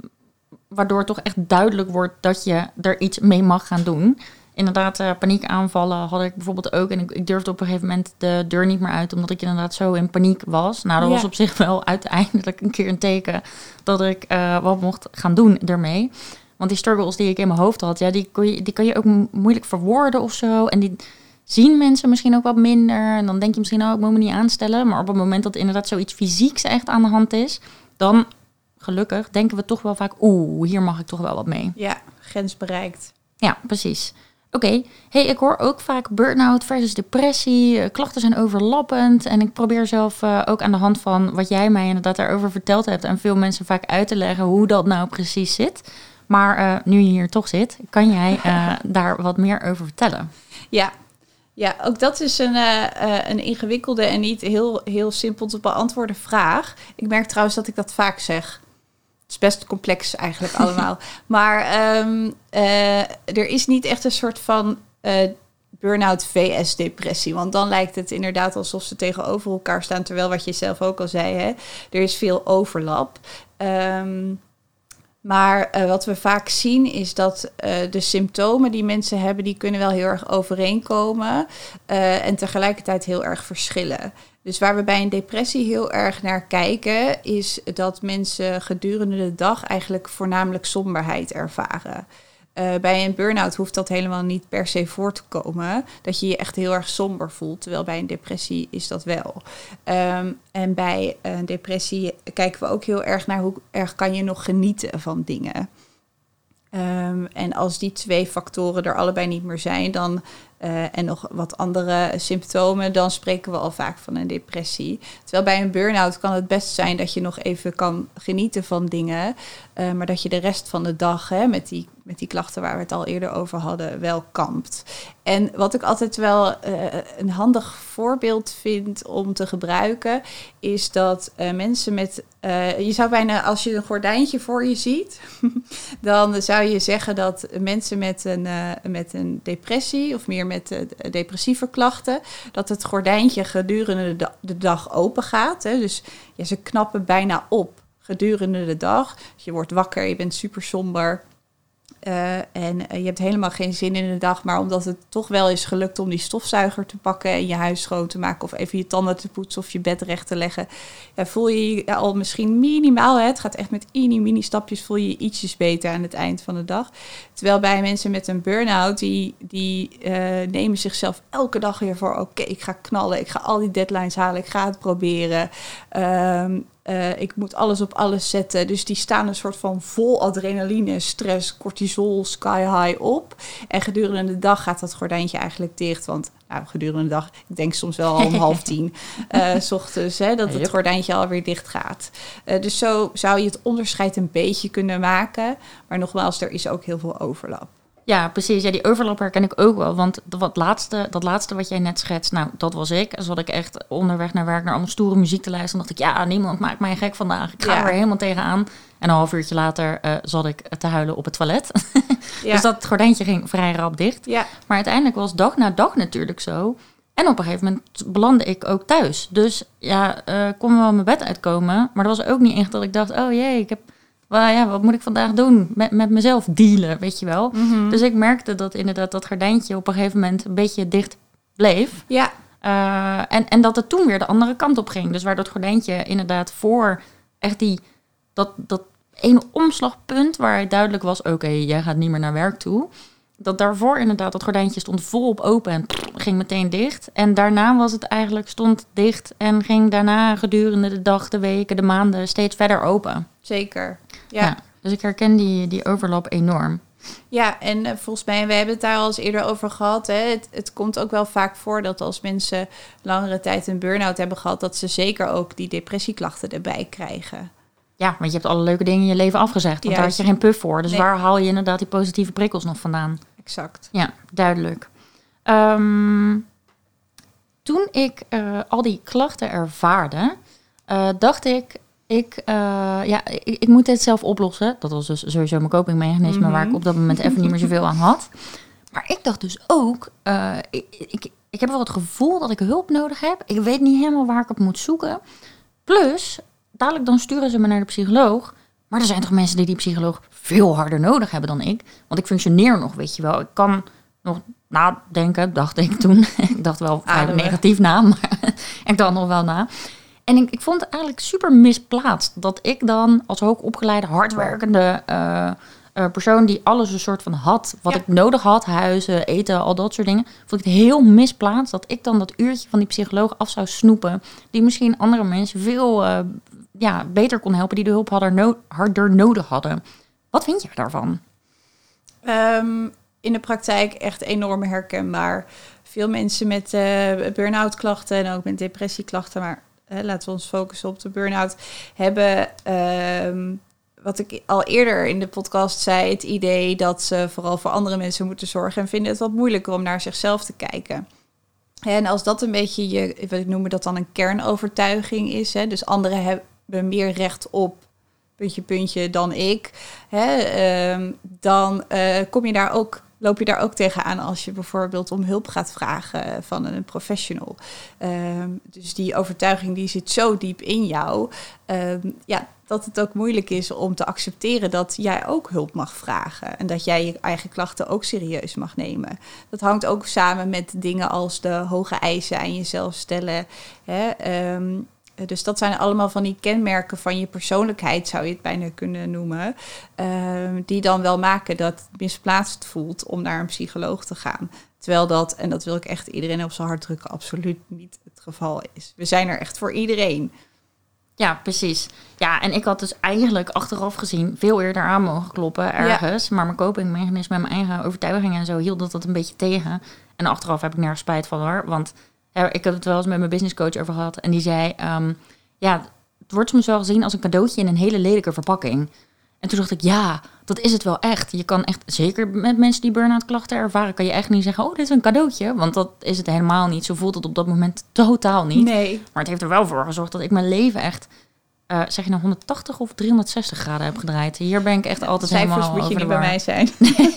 waardoor toch echt duidelijk wordt dat je er iets mee mag gaan doen inderdaad, uh, paniekaanvallen had ik bijvoorbeeld ook. En ik, ik, durfde op een gegeven moment de deur niet meer uit, omdat ik inderdaad zo in paniek was. Nou, dat was op zich wel uiteindelijk een keer een teken dat ik uh, wat mocht gaan doen ermee. Want die struggles die ik in mijn hoofd had, ja, die, kon je, die kan je ook moeilijk verwoorden of zo. En die zien mensen misschien ook wat minder. En dan denk je misschien, oh, ik moet me niet aanstellen. Maar op het moment dat inderdaad zoiets fysieks echt aan de hand is, dan gelukkig denken we toch wel vaak, oeh, hier mag ik toch wel wat mee. Ja, grens bereikt. Ja, precies. Oké, hey, ik hoor ook vaak burn-out versus depressie. Eh, klachten zijn overlappend. En ik probeer zelf uh, ook aan de hand van wat jij mij inderdaad daarover verteld hebt. En veel mensen vaak uit te leggen hoe dat nou precies zit. Maar uh, nu je hier toch zit, kan jij daar wat meer over vertellen? Ja, ja, ook dat is een, een ingewikkelde en niet heel, heel simpel te beantwoorden vraag. Ik merk trouwens dat ik dat vaak zeg is best complex eigenlijk allemaal. Maar um, uh, er is niet echt een soort van uh, burn-out vs depressie. Want dan lijkt het inderdaad alsof ze tegenover elkaar staan. Terwijl wat je zelf ook al zei, hè, er is veel overlap. Um, maar uh, wat we vaak zien is dat uh, de symptomen die mensen hebben, die kunnen wel heel erg overeenkomen uh, en tegelijkertijd heel erg verschillen. Dus waar we bij een depressie heel erg naar kijken, is dat mensen gedurende de dag eigenlijk voornamelijk somberheid ervaren. Uh, bij een burn-out hoeft dat helemaal niet per se voor te komen. Dat je je echt heel erg somber voelt. Terwijl bij een depressie is dat wel. Um, en bij een depressie kijken we ook heel erg naar hoe erg kan je nog genieten van dingen. Um, en als die twee factoren er allebei niet meer zijn, dan uh, en nog wat andere symptomen, dan spreken we al vaak van een depressie. Terwijl bij een burn-out kan het best zijn dat je nog even kan genieten van dingen, uh, maar dat je de rest van de dag hè, met, die, met die klachten waar we het al eerder over hadden, wel kampt. En wat ik altijd wel uh, een handig voorbeeld vind om te gebruiken, is dat mensen met. je zou bijna, als je een gordijntje voor je ziet, dan zou je zeggen dat mensen met een, met een depressie of meer met uh, depressieve klachten, dat het gordijntje gedurende de, de dag open gaat. Hè. Dus ja, ze knappen bijna op gedurende de dag. Dus je wordt wakker, je bent super somber. Uh, en uh, je hebt helemaal geen zin in de dag, maar omdat het toch wel is gelukt om die stofzuiger te pakken en je huis schoon te maken of even je tanden te poetsen of je bed recht te leggen, ja, voel je je al misschien minimaal, hè, het gaat echt met mini, mini stapjes, voel je je ietsjes beter aan het eind van de dag. Terwijl bij mensen met een burn-out, die, die nemen zichzelf elke dag weer voor, oké, ik ga knallen, ik ga al die deadlines halen, ik ga het proberen. Um, uh, ik moet alles op alles zetten. Dus die staan een soort van vol adrenaline, stress, cortisol, sky high op. En gedurende de dag gaat dat gordijntje eigenlijk dicht. Want nou, gedurende de dag, ik denk soms wel om half tien, uh, s ochtends, hè, dat het gordijntje alweer dicht gaat. Eh, dus zo zou je het onderscheid een beetje kunnen maken. Maar nogmaals, er is ook heel veel overlap. Ja, precies. Ja, die overlap herken ik ook wel. Want dat, wat laatste, dat laatste wat jij net schetst, nou, dat was ik. Zat ik echt onderweg naar werk naar allemaal stoere muziek te luisteren. dacht ik, ja, niemand maakt mij gek vandaag. Ik ga Ja. er helemaal tegenaan. En een half uurtje later eh, zat ik te huilen op het toilet. Ja. Dus dat gordijntje ging vrij rap dicht. ja, Maar uiteindelijk was dag na dag natuurlijk zo. En op een gegeven moment belandde ik ook thuis. Dus ja, eh kon wel mijn bed uitkomen. Maar dat was ook niet echt dat ik dacht, oh jee, ik heb... Ja, wat moet ik vandaag doen? Met, met mezelf dealen, weet je wel. Mhm. Dus ik merkte dat inderdaad dat gordijntje op een gegeven moment een beetje dicht bleef. ja, Eh, en, en dat het toen weer de andere kant op ging. Dus waar dat gordijntje inderdaad voor echt die, dat, dat ene omslagpunt waar het duidelijk was, oké, jij gaat niet meer naar werk toe. Dat daarvoor inderdaad dat gordijntje stond volop open en ging meteen dicht. En daarna was het eigenlijk stond dicht en ging daarna gedurende de dag, de weken, de maanden steeds verder open. zeker. Ja. Dus ik herken die, die overlap enorm. Ja, en eh, volgens mij, we hebben het daar al eens eerder over gehad. Hè? Het, het komt ook wel vaak voor dat als mensen langere tijd een burn-out hebben gehad, dat ze zeker ook die depressieklachten erbij krijgen. Ja, want je hebt alle leuke dingen in je leven afgezegd. Want daar had je geen puff voor. Dus Nee. waar haal je inderdaad die positieve prikkels nog vandaan? Exact. Ja, duidelijk. Ehm, toen ik eh, al die klachten ervaarde, eh, dacht ik, ik, eh, ja, ik, ik moet dit zelf oplossen. Dat was dus sowieso mijn copingmechanisme waar ik Mhm. op dat moment even niet meer zoveel aan had. Maar ik dacht dus ook, eh, ik, ik, ik heb wel het gevoel dat ik hulp nodig heb. Ik weet niet helemaal waar ik op moet zoeken. Plus, dadelijk dan sturen ze me naar de psycholoog. Maar er zijn toch mensen die die psycholoog veel harder nodig hebben dan ik. Want ik functioneer nog, weet je wel. Ik kan nog nadenken, dacht ik toen. ik dacht wel vrij negatief na, maar ik dacht nog wel na. En ik, ik vond het eigenlijk super misplaatst dat ik dan als hoogopgeleide, hardwerkende eh, eh, persoon die alles een soort van had, wat Ja. ik nodig had, huizen, eten, al dat soort dingen, vond ik het heel misplaatst dat ik dan dat uurtje van die psycholoog af zou snoepen, die misschien andere mensen veel eh, ja, beter kon helpen, die de hulp hadden no- harder nodig hadden. Wat vind je daarvan? Ehm, in de praktijk echt enorm herkenbaar. Veel mensen met burn-out klachten en ook met depressieklachten, maar hè, laten we ons focussen op de burn-out, hebben, ehm, wat ik al eerder in de podcast zei, het idee dat ze vooral voor andere mensen moeten zorgen en vinden het wat moeilijker om naar zichzelf te kijken. En als dat een beetje je, we noemen dat dan een kernovertuiging is, hè, dus anderen hebben meer recht op puntje, puntje dan ik, hè, ehm, dan eh, kom je daar ook, loop je daar ook tegenaan als je bijvoorbeeld om hulp gaat vragen van een professional. Ehm, dus die overtuiging die zit zo diep in jou, ehm, ja, dat het ook moeilijk is om te accepteren dat jij ook hulp mag vragen en dat jij je eigen klachten ook serieus mag nemen. Dat hangt ook samen met dingen als de hoge eisen aan jezelf stellen. Hè, ehm, dus dat zijn allemaal van die kenmerken van je persoonlijkheid, zou je het bijna kunnen noemen. ehm, die dan wel maken dat het misplaatst voelt om naar een psycholoog te gaan. Terwijl dat, en dat wil ik echt iedereen op zijn hart drukken, absoluut niet het geval is. We zijn er echt voor iedereen. Ja, precies. Ja, en ik had dus eigenlijk achteraf gezien veel eerder aan mogen kloppen ergens. Maar mijn copingmechanisme en mijn eigen overtuigingen en zo hield dat dat een beetje tegen. En achteraf heb ik nergens spijt van hoor. Want ik heb het wel eens met mijn businesscoach over gehad. En die zei, ehm, ja, het wordt soms wel gezien als een cadeautje in een hele lelijke verpakking. En toen dacht ik, ja, dat is het wel echt. Je kan echt, zeker met mensen die burn-out klachten ervaren, kan je echt niet zeggen, oh, dit is een cadeautje. Want dat is het helemaal niet. Zo voelt het op dat moment totaal niet. Nee. Maar het heeft er wel voor gezorgd dat ik mijn leven echt, eh, zeg je nou 180 of 360 graden heb gedraaid. Hier ben ik echt altijd Cijfers helemaal moet je over niet bij mij zijn.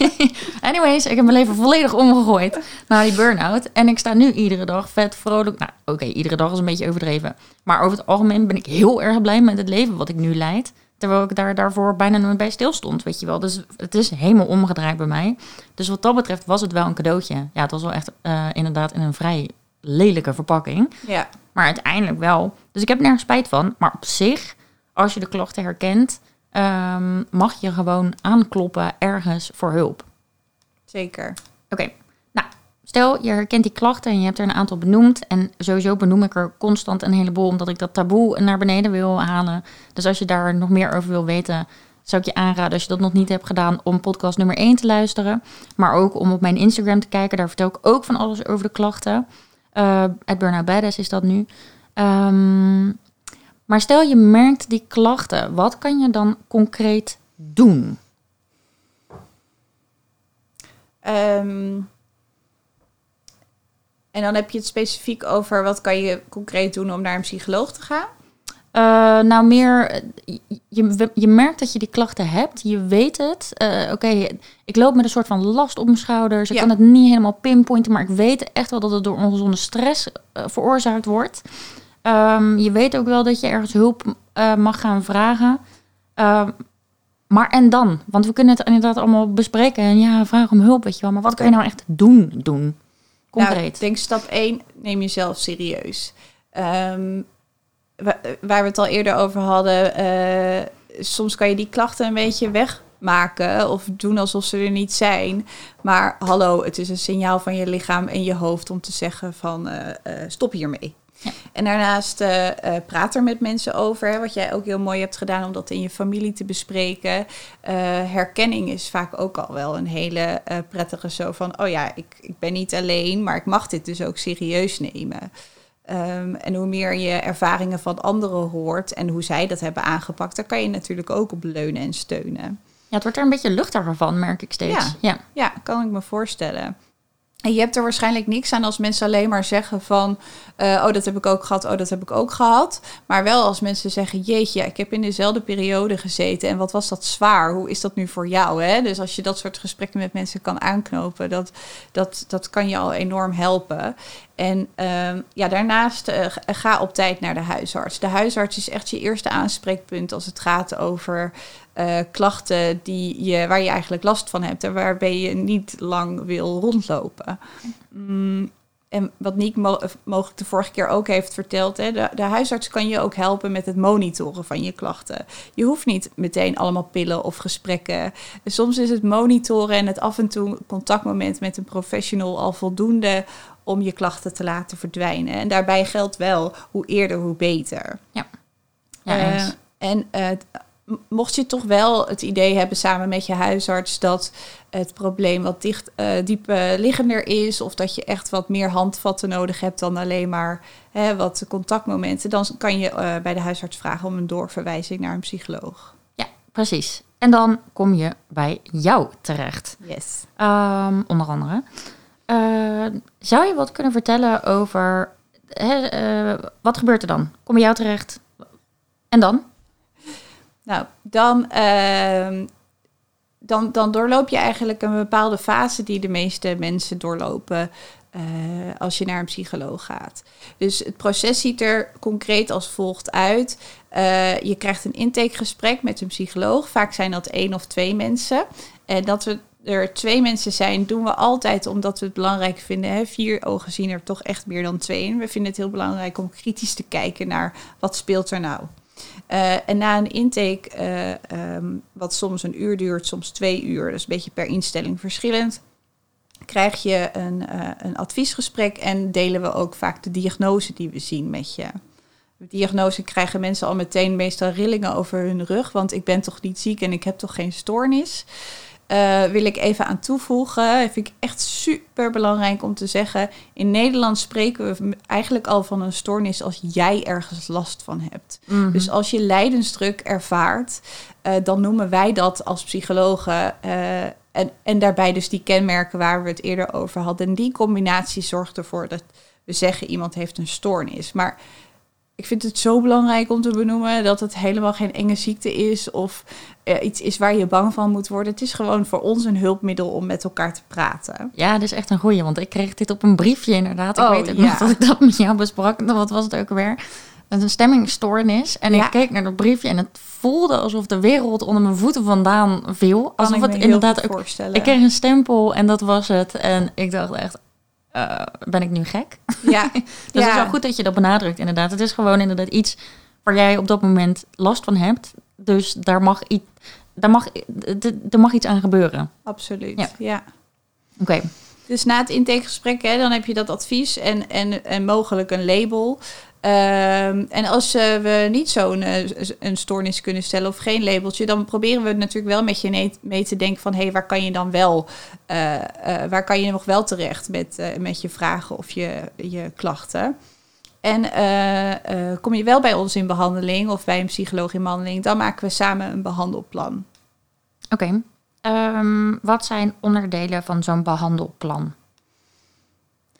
Anyways, ik heb mijn leven volledig omgegooid na die burn-out. En ik sta nu iedere dag vet vrolijk. Nou, oké, iedere dag is een beetje overdreven. Maar over het algemeen ben ik heel erg blij met het leven wat ik nu leid. Terwijl ik daar daarvoor bijna nooit bij stilstond, weet je wel. Dus het is helemaal omgedraaid bij mij. Dus wat dat betreft was het wel een cadeautje. Ja, het was wel echt eh, inderdaad in een vrij lelijke verpakking. Ja, Maar uiteindelijk wel. Dus ik heb nergens spijt van. Maar op zich, als je de klachten herkent, ehm, mag je gewoon aankloppen ergens voor hulp. zeker. Oké, nou, stel je herkent die klachten en je hebt er een aantal benoemd. En sowieso benoem ik er constant een heleboel, omdat ik dat taboe naar beneden wil halen. Dus als je daar nog meer over wil weten, zou ik je aanraden, als je dat nog niet hebt gedaan, om podcast nummer 1 te luisteren. Maar ook om op mijn Instagram te kijken. Daar vertel ik ook van alles over de klachten. Uh, at Burnout Badass is dat nu. Ehm, maar stel je merkt die klachten, wat kan je dan concreet doen? Ehm, en dan heb je het specifiek over wat kan je concreet doen om naar een psycholoog te gaan? Uh, nou, meer, je, je merkt dat je die klachten hebt. Je weet het. Uh, Oké, ik loop met een soort van last op mijn schouders. Ik kan het niet helemaal pinpointen, maar ik weet echt wel dat het door ongezonde stress uh, veroorzaakt wordt. Um, je weet ook wel dat je ergens hulp mag gaan vragen. Uh, maar en dan? Want we kunnen het inderdaad allemaal bespreken. En ja, vraag om hulp, weet je wel. Maar wat kan je nou echt doen? doen? Concreet. Nou, ik denk stap 1, neem jezelf serieus. Um, waar we het al eerder over hadden, uh, soms kan je die klachten een beetje wegmaken of doen alsof ze er niet zijn. Maar hallo, het is een signaal van je lichaam en je hoofd om te zeggen van uh, stop hiermee. Ja. En daarnaast uh, praat er met mensen over, hè, wat jij ook heel mooi hebt gedaan om dat in je familie te bespreken. herkenning is vaak ook al wel een hele prettige zo van, oh ja, ik, ik ben niet alleen, maar ik mag dit dus ook serieus nemen. Um, en hoe meer je ervaringen van anderen hoort en hoe zij dat hebben aangepakt, daar kan je natuurlijk ook op leunen en steunen. Ja, het wordt er een beetje luchtiger van, merk ik steeds. Ja, ja. ja kan ik me voorstellen. En je hebt er waarschijnlijk niks aan als mensen alleen maar zeggen van... Uh, oh, dat heb ik ook gehad, oh, dat heb ik ook gehad. Maar wel als mensen zeggen, jeetje, ik heb in dezelfde periode gezeten... en wat was dat zwaar? Hoe is dat nu voor jou? Hè? Dus als je dat soort gesprekken met mensen kan aanknopen... dat, dat, dat kan je al enorm helpen. En uh, ja, daarnaast uh, ga op tijd naar de huisarts. De huisarts is echt je eerste aanspreekpunt als het gaat over uh, klachten die je, waar je eigenlijk last van hebt en waarbij je niet lang wil rondlopen. Mm, en wat Niek mo mogelijk de vorige keer ook heeft verteld, hè, de, de, huisarts kan je ook helpen met het monitoren van je klachten. Je hoeft niet meteen allemaal pillen of gesprekken. Soms is het monitoren en het af en toe contactmoment met een professional al voldoende om je klachten te laten verdwijnen. En daarbij geldt wel hoe eerder, hoe beter. Ja. ja uh, en uh, mocht je toch wel het idee hebben samen met je huisarts dat het probleem wat dicht, uh, diep liggender is, of dat je echt wat meer handvatten nodig hebt dan alleen maar hè, wat contactmomenten, dan kan je bij de huisarts vragen om een doorverwijzing naar een psycholoog. Ja, precies. En dan kom je bij jou terecht. Yes. Um, onder andere. Uh, zou je wat kunnen vertellen over wat gebeurt er dan? Kom je jou terecht? En dan? Nou, dan, uh, dan, dan doorloop je eigenlijk een bepaalde fase die de meeste mensen doorlopen uh, als je naar een psycholoog gaat. Dus het proces ziet er concreet als volgt uit. Je krijgt een intakegesprek met een psycholoog. Vaak zijn dat één of twee mensen. En dat we er twee mensen zijn, doen we altijd omdat we het belangrijk vinden. Hè? Vier ogen zien er toch echt meer dan twee. En we vinden het heel belangrijk om kritisch te kijken naar wat speelt er nou. Uh, en na een intake, uh, um, wat soms een uur duurt, soms twee uur, is een beetje per instelling verschillend, krijg je een, uh, een adviesgesprek en delen we ook vaak de diagnose die we zien met je. De diagnose krijgen mensen al meteen meestal rillingen over hun rug, want ik ben toch niet ziek en ik heb toch geen stoornis. Uh, wil ik even aan toevoegen. Dat vind ik echt super belangrijk om te zeggen. In Nederland spreken we eigenlijk al van een stoornis als jij ergens last van hebt. Mm -hmm. Dus als je lijdensdruk ervaart, uh, dan noemen wij dat als psychologen. Uh, en, en daarbij dus die kenmerken waar we het eerder over hadden. En die combinatie zorgt ervoor dat we zeggen iemand heeft een stoornis. Maar ik vind het zo belangrijk om te benoemen dat het helemaal geen enge ziekte is of uh, iets is waar je bang van moet worden. Het is gewoon voor ons een hulpmiddel om met elkaar te praten. Ja, dat is echt een goeie, want ik kreeg dit op een briefje inderdaad. Ik oh, weet ook ja. nog dat ik dat met jou besprak. Wat was het ook weer? Een stemmingstoornis. En ja. ik keek naar dat briefje en het voelde alsof de wereld onder mijn voeten vandaan viel. Alsof het inderdaad ook. Ik kreeg een stempel en dat was het. En ik dacht echt, uh, ben ik nu gek? Ja. dus ja. het is wel goed dat je dat benadrukt, inderdaad. Het is gewoon inderdaad iets waar jij op dat moment last van hebt. Dus daar mag, iets, daar mag, er mag iets aan gebeuren. Absoluut, ja. ja. Oké. Okay. Dus na het intakegesprek, hè, dan heb je dat advies en, en, en mogelijk een label. Ehm, en als eh, we niet zo'n eh, een stoornis kunnen stellen of geen labeltje, dan proberen we natuurlijk wel met je mee te denken van hé, hey, waar kan je dan wel, eh, waar kan je nog wel terecht met, met je vragen of je, je klachten. En kom je wel bij ons in behandeling of bij een psycholoog in behandeling, dan maken we samen een behandelplan. Oké. Ehm, wat zijn onderdelen van zo'n behandelplan?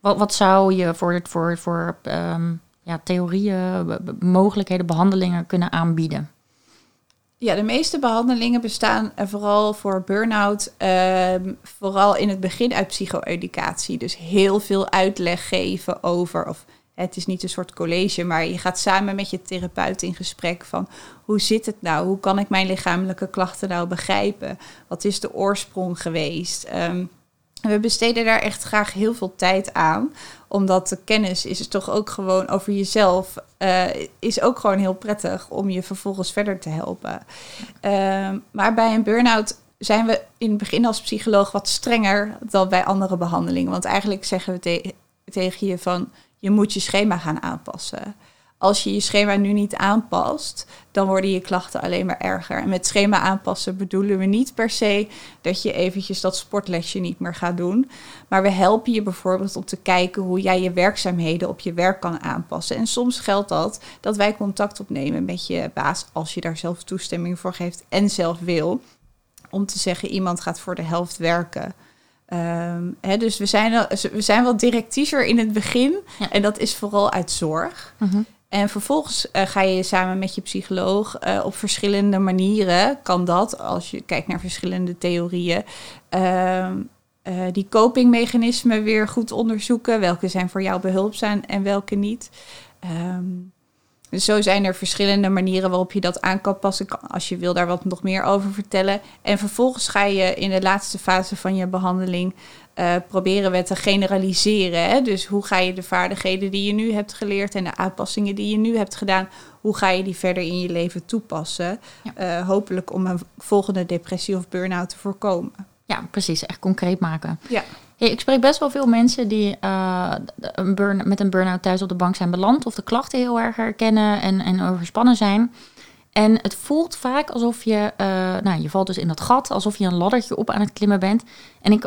Wat, wat zou je voor, voor, voor ehm, ja, theorieën, mogelijkheden, behandelingen kunnen aanbieden? Ja, de meeste behandelingen bestaan vooral voor burn-out, ehm, vooral in het begin uit psycho-educatie. Dus heel veel uitleg geven over, of het is niet een soort college, maar je gaat samen met je therapeut in gesprek van hoe zit het nou? Hoe kan ik mijn lichamelijke klachten nou begrijpen? Wat is de oorsprong geweest? Um, we besteden daar echt graag heel veel tijd aan. Omdat de kennis is toch ook gewoon over jezelf. Uh, is ook gewoon heel prettig om je vervolgens verder te helpen. Uh, maar bij een burn-out zijn we in het begin als psycholoog wat strenger dan bij andere behandelingen. Want eigenlijk zeggen we te tegen je van je moet je schema gaan aanpassen als je je schema nu niet aanpast, dan worden je klachten alleen maar erger. En met schema aanpassen bedoelen we niet per se dat je eventjes dat sportlesje niet meer gaat doen. Maar we helpen je bijvoorbeeld om te kijken hoe jij je werkzaamheden op je werk kan aanpassen. En soms geldt dat dat wij contact opnemen met je baas als je daar zelf toestemming voor geeft en zelf wil. Om te zeggen, iemand gaat voor de helft werken. Um, dus we zijn, we zijn wat directiever in het begin. En dat is vooral uit zorg. Uh en vervolgens uh, ga je samen met je psycholoog uh, op verschillende manieren, kan dat, als je kijkt naar verschillende theorieën, uh, die copingmechanismen weer goed onderzoeken. Welke zijn voor jou behulpzaam en welke niet. Um, dus zo zijn er verschillende manieren waarop je dat aan kan passen. Als je wil daar wat nog meer over vertellen. En vervolgens ga je in de laatste fase van je behandeling uh, proberen we te generaliseren. Hè? Dus hoe ga je de vaardigheden die je nu hebt geleerd en de aanpassingen die je nu hebt gedaan, hoe ga je die verder in je leven toepassen? Uh, hopelijk om een volgende depressie of burn-out te voorkomen. Ja, precies. Echt concreet maken. Ja. Hey, ik spreek best wel veel mensen die uh, een burn, met een burn-out thuis op de bank zijn beland of de klachten heel erg herkennen en, en overspannen zijn. En het voelt vaak alsof je, nou, je valt dus in dat gat, alsof je een laddertje op aan het klimmen bent. En ik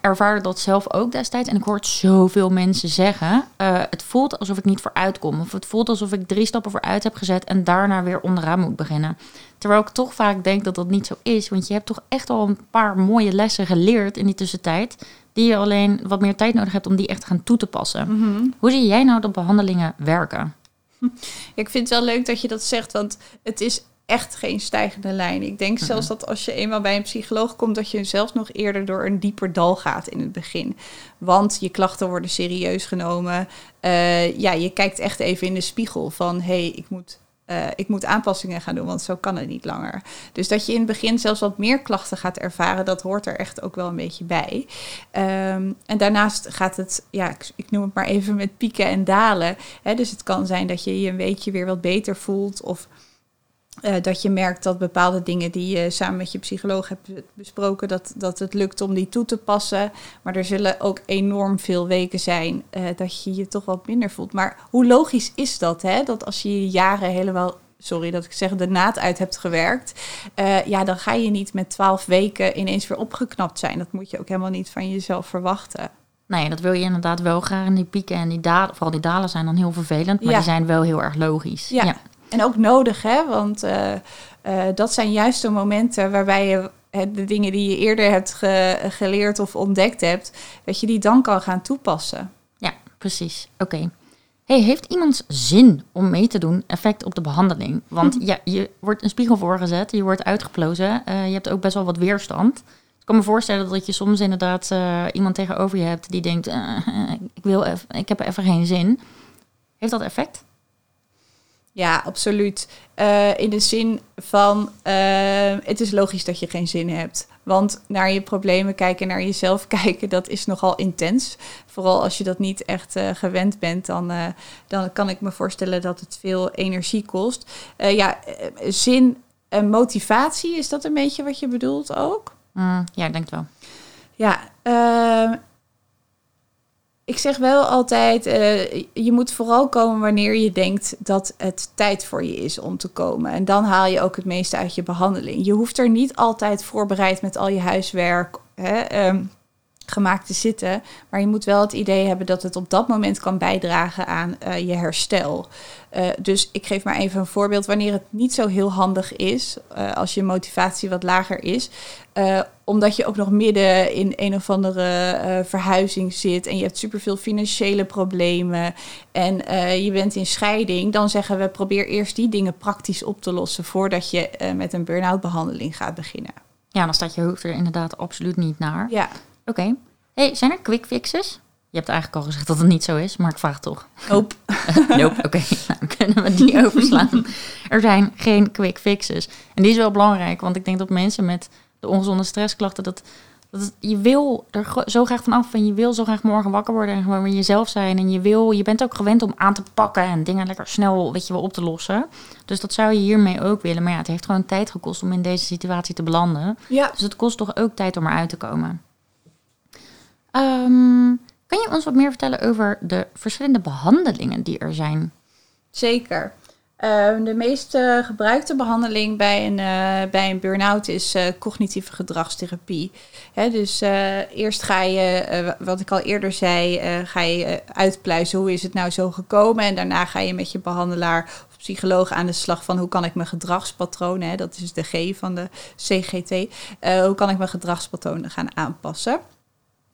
ervaarde dat zelf ook destijds. En ik hoor zoveel mensen zeggen: uh, het voelt alsof ik niet vooruit kom. Of het voelt alsof ik drie stappen vooruit heb gezet en daarna weer onderaan moet beginnen. Terwijl ik toch vaak denk dat dat niet zo is. Want je hebt toch echt al een paar mooie lessen geleerd in die tussentijd. Die je alleen wat meer tijd nodig hebt om die echt gaan toe te passen. Mhm. Hoe zie jij nou dat behandelingen werken? Ik vind het wel leuk dat je dat zegt, want het is echt geen stijgende lijn. Ik denk zelfs dat als je eenmaal bij een psycholoog komt, dat je zelfs nog eerder door een dieper dal gaat in het begin. Want je klachten worden serieus genomen. Uh, ja, je kijkt echt even in de spiegel van hé, hey, ik moet. Uh, ik moet aanpassingen gaan doen, want zo kan het niet langer. Dus dat je in het begin zelfs wat meer klachten gaat ervaren, dat hoort er echt ook wel een beetje bij. Um, en daarnaast gaat het, ja, ik, ik, noem het maar even met pieken en dalen. Hè, dus het kan zijn dat je je een weekje weer wat beter voelt of uh, dat je merkt dat bepaalde dingen die je samen met je psycholoog hebt besproken, dat, dat het lukt om die toe te passen. Maar er zullen ook enorm veel weken zijn uh, dat je je toch wat minder voelt. Maar hoe logisch is dat? Hè? Dat als je jaren helemaal, sorry dat ik zeg, de naad uit hebt gewerkt. Uh, ja, dan ga je niet met twaalf weken ineens weer opgeknapt zijn. Dat moet je ook helemaal niet van jezelf verwachten. Nee, dat wil je inderdaad wel graag. En die pieken en die dalen, vooral die dalen zijn dan heel vervelend, maar die zijn wel heel erg logisch. ja. En ook nodig, hè? Want uh, uh, dat zijn juist de momenten waarbij je de dingen die je eerder hebt geleerd of ontdekt hebt, dat je die dan kan gaan toepassen. Ja, precies. Oké. Hey, heeft iemand zin om mee te doen effect op de behandeling? Want ja, je wordt een spiegel voorgezet, je wordt uitgeplozen, uh, je hebt ook best wel wat weerstand. Ik kan me voorstellen dat je soms inderdaad uh, iemand tegenover je hebt die denkt, uh, ik, wil even, ik heb even geen zin. Heeft dat effect? Ja, absoluut. Uh, in de zin van, uh, het is logisch dat je geen zin hebt. Want naar je problemen kijken, naar jezelf kijken, dat is nogal intens. Vooral als je dat niet echt uh, gewend bent, dan, dan kan ik me voorstellen dat het veel energie kost. ja, zin en motivatie, is dat een beetje wat je bedoelt ook? Mm, ja, ik denk wel. Ja, ik zeg wel altijd, uh, je moet vooral komen wanneer je denkt dat het tijd voor je is om te komen. En dan haal je ook het meeste uit je behandeling. Je hoeft er niet altijd voorbereid met al je huiswerk. Hè, um, gemaakt te zitten. Maar je moet wel het idee hebben dat het op dat moment kan bijdragen aan uh, je herstel. Uh, dus ik geef maar even een voorbeeld. Wanneer het niet zo heel handig is, uh, als je motivatie wat lager is, omdat je ook nog midden in een of andere verhuizing zit en je hebt superveel financiële problemen en je bent in scheiding, dan zeggen we probeer eerst die dingen praktisch op te lossen voordat je met een burn-out behandeling gaat beginnen. Ja, dan staat je hoofd er inderdaad absoluut niet naar. Ja. Oké. Hey, zijn er quick fixes? Je hebt eigenlijk al gezegd dat het niet zo is, maar ik vraag toch. Nope. nope, oké. Nou, kunnen we die overslaan. Er zijn geen quick fixes. En die is wel belangrijk, want ik denk dat mensen met de ongezonde stressklachten... dat, dat je wil er zo graag van af en je wil zo graag morgen wakker worden... en gewoon weer jezelf zijn. En je, wil, je bent ook gewend om aan te pakken en dingen lekker snel weet je, wel, op te lossen. Dus dat zou je hiermee ook willen. Maar ja, het heeft gewoon tijd gekost om in deze situatie te belanden. Ja. Dus het kost toch ook tijd om eruit te komen. Um, kan je ons wat meer vertellen over de verschillende behandelingen die er zijn? Zeker. Uh, de meest uh, gebruikte behandeling bij een, uh, bij een burn-out is eh, cognitieve gedragstherapie. Hè, dus eerst ga je, wat ik al eerder zei, ga je uitpluizen hoe is het nou zo gekomen. En daarna ga je met je behandelaar of psycholoog aan de slag van hoe kan ik mijn gedragspatronen, hè, dat is de G van de CGT, hoe kan ik mijn gedragspatronen gaan aanpassen.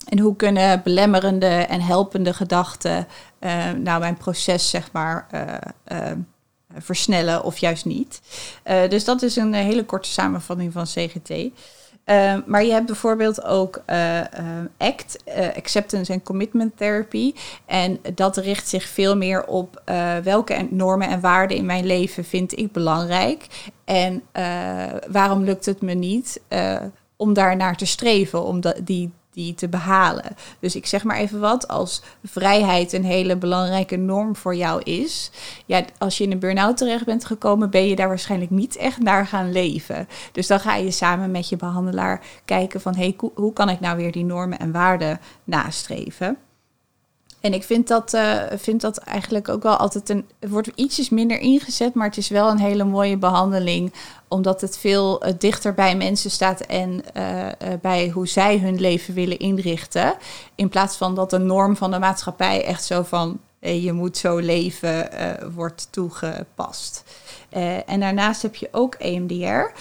En hoe kunnen belemmerende en helpende gedachten uh, nou mijn proces zeg maar uh, uh, versnellen of juist niet. dus dat is een hele korte samenvatting van CGT. maar je hebt bijvoorbeeld ook ACT, Acceptance and Commitment Therapy. En dat richt zich veel meer op welke normen en waarden in mijn leven vind ik belangrijk. En waarom lukt het me niet om daar naar te streven, om die die te behalen. Dus ik zeg maar even wat, als vrijheid een hele belangrijke norm voor jou is, ja, als je in een burn-out terecht bent gekomen, ben je daar waarschijnlijk niet echt naar gaan leven. Dus dan ga je samen met je behandelaar kijken van, hey, hoe kan ik nou weer die normen en waarden nastreven? En ik vind dat, uh, vind dat eigenlijk ook wel altijd een. Het wordt ietsjes minder ingezet, maar het is wel een hele mooie behandeling. Omdat het veel uh, dichter bij mensen staat en uh, bij hoe zij hun leven willen inrichten. In plaats van dat de norm van de maatschappij echt zo van je moet zo leven wordt toegepast. en daarnaast heb je ook EMDR.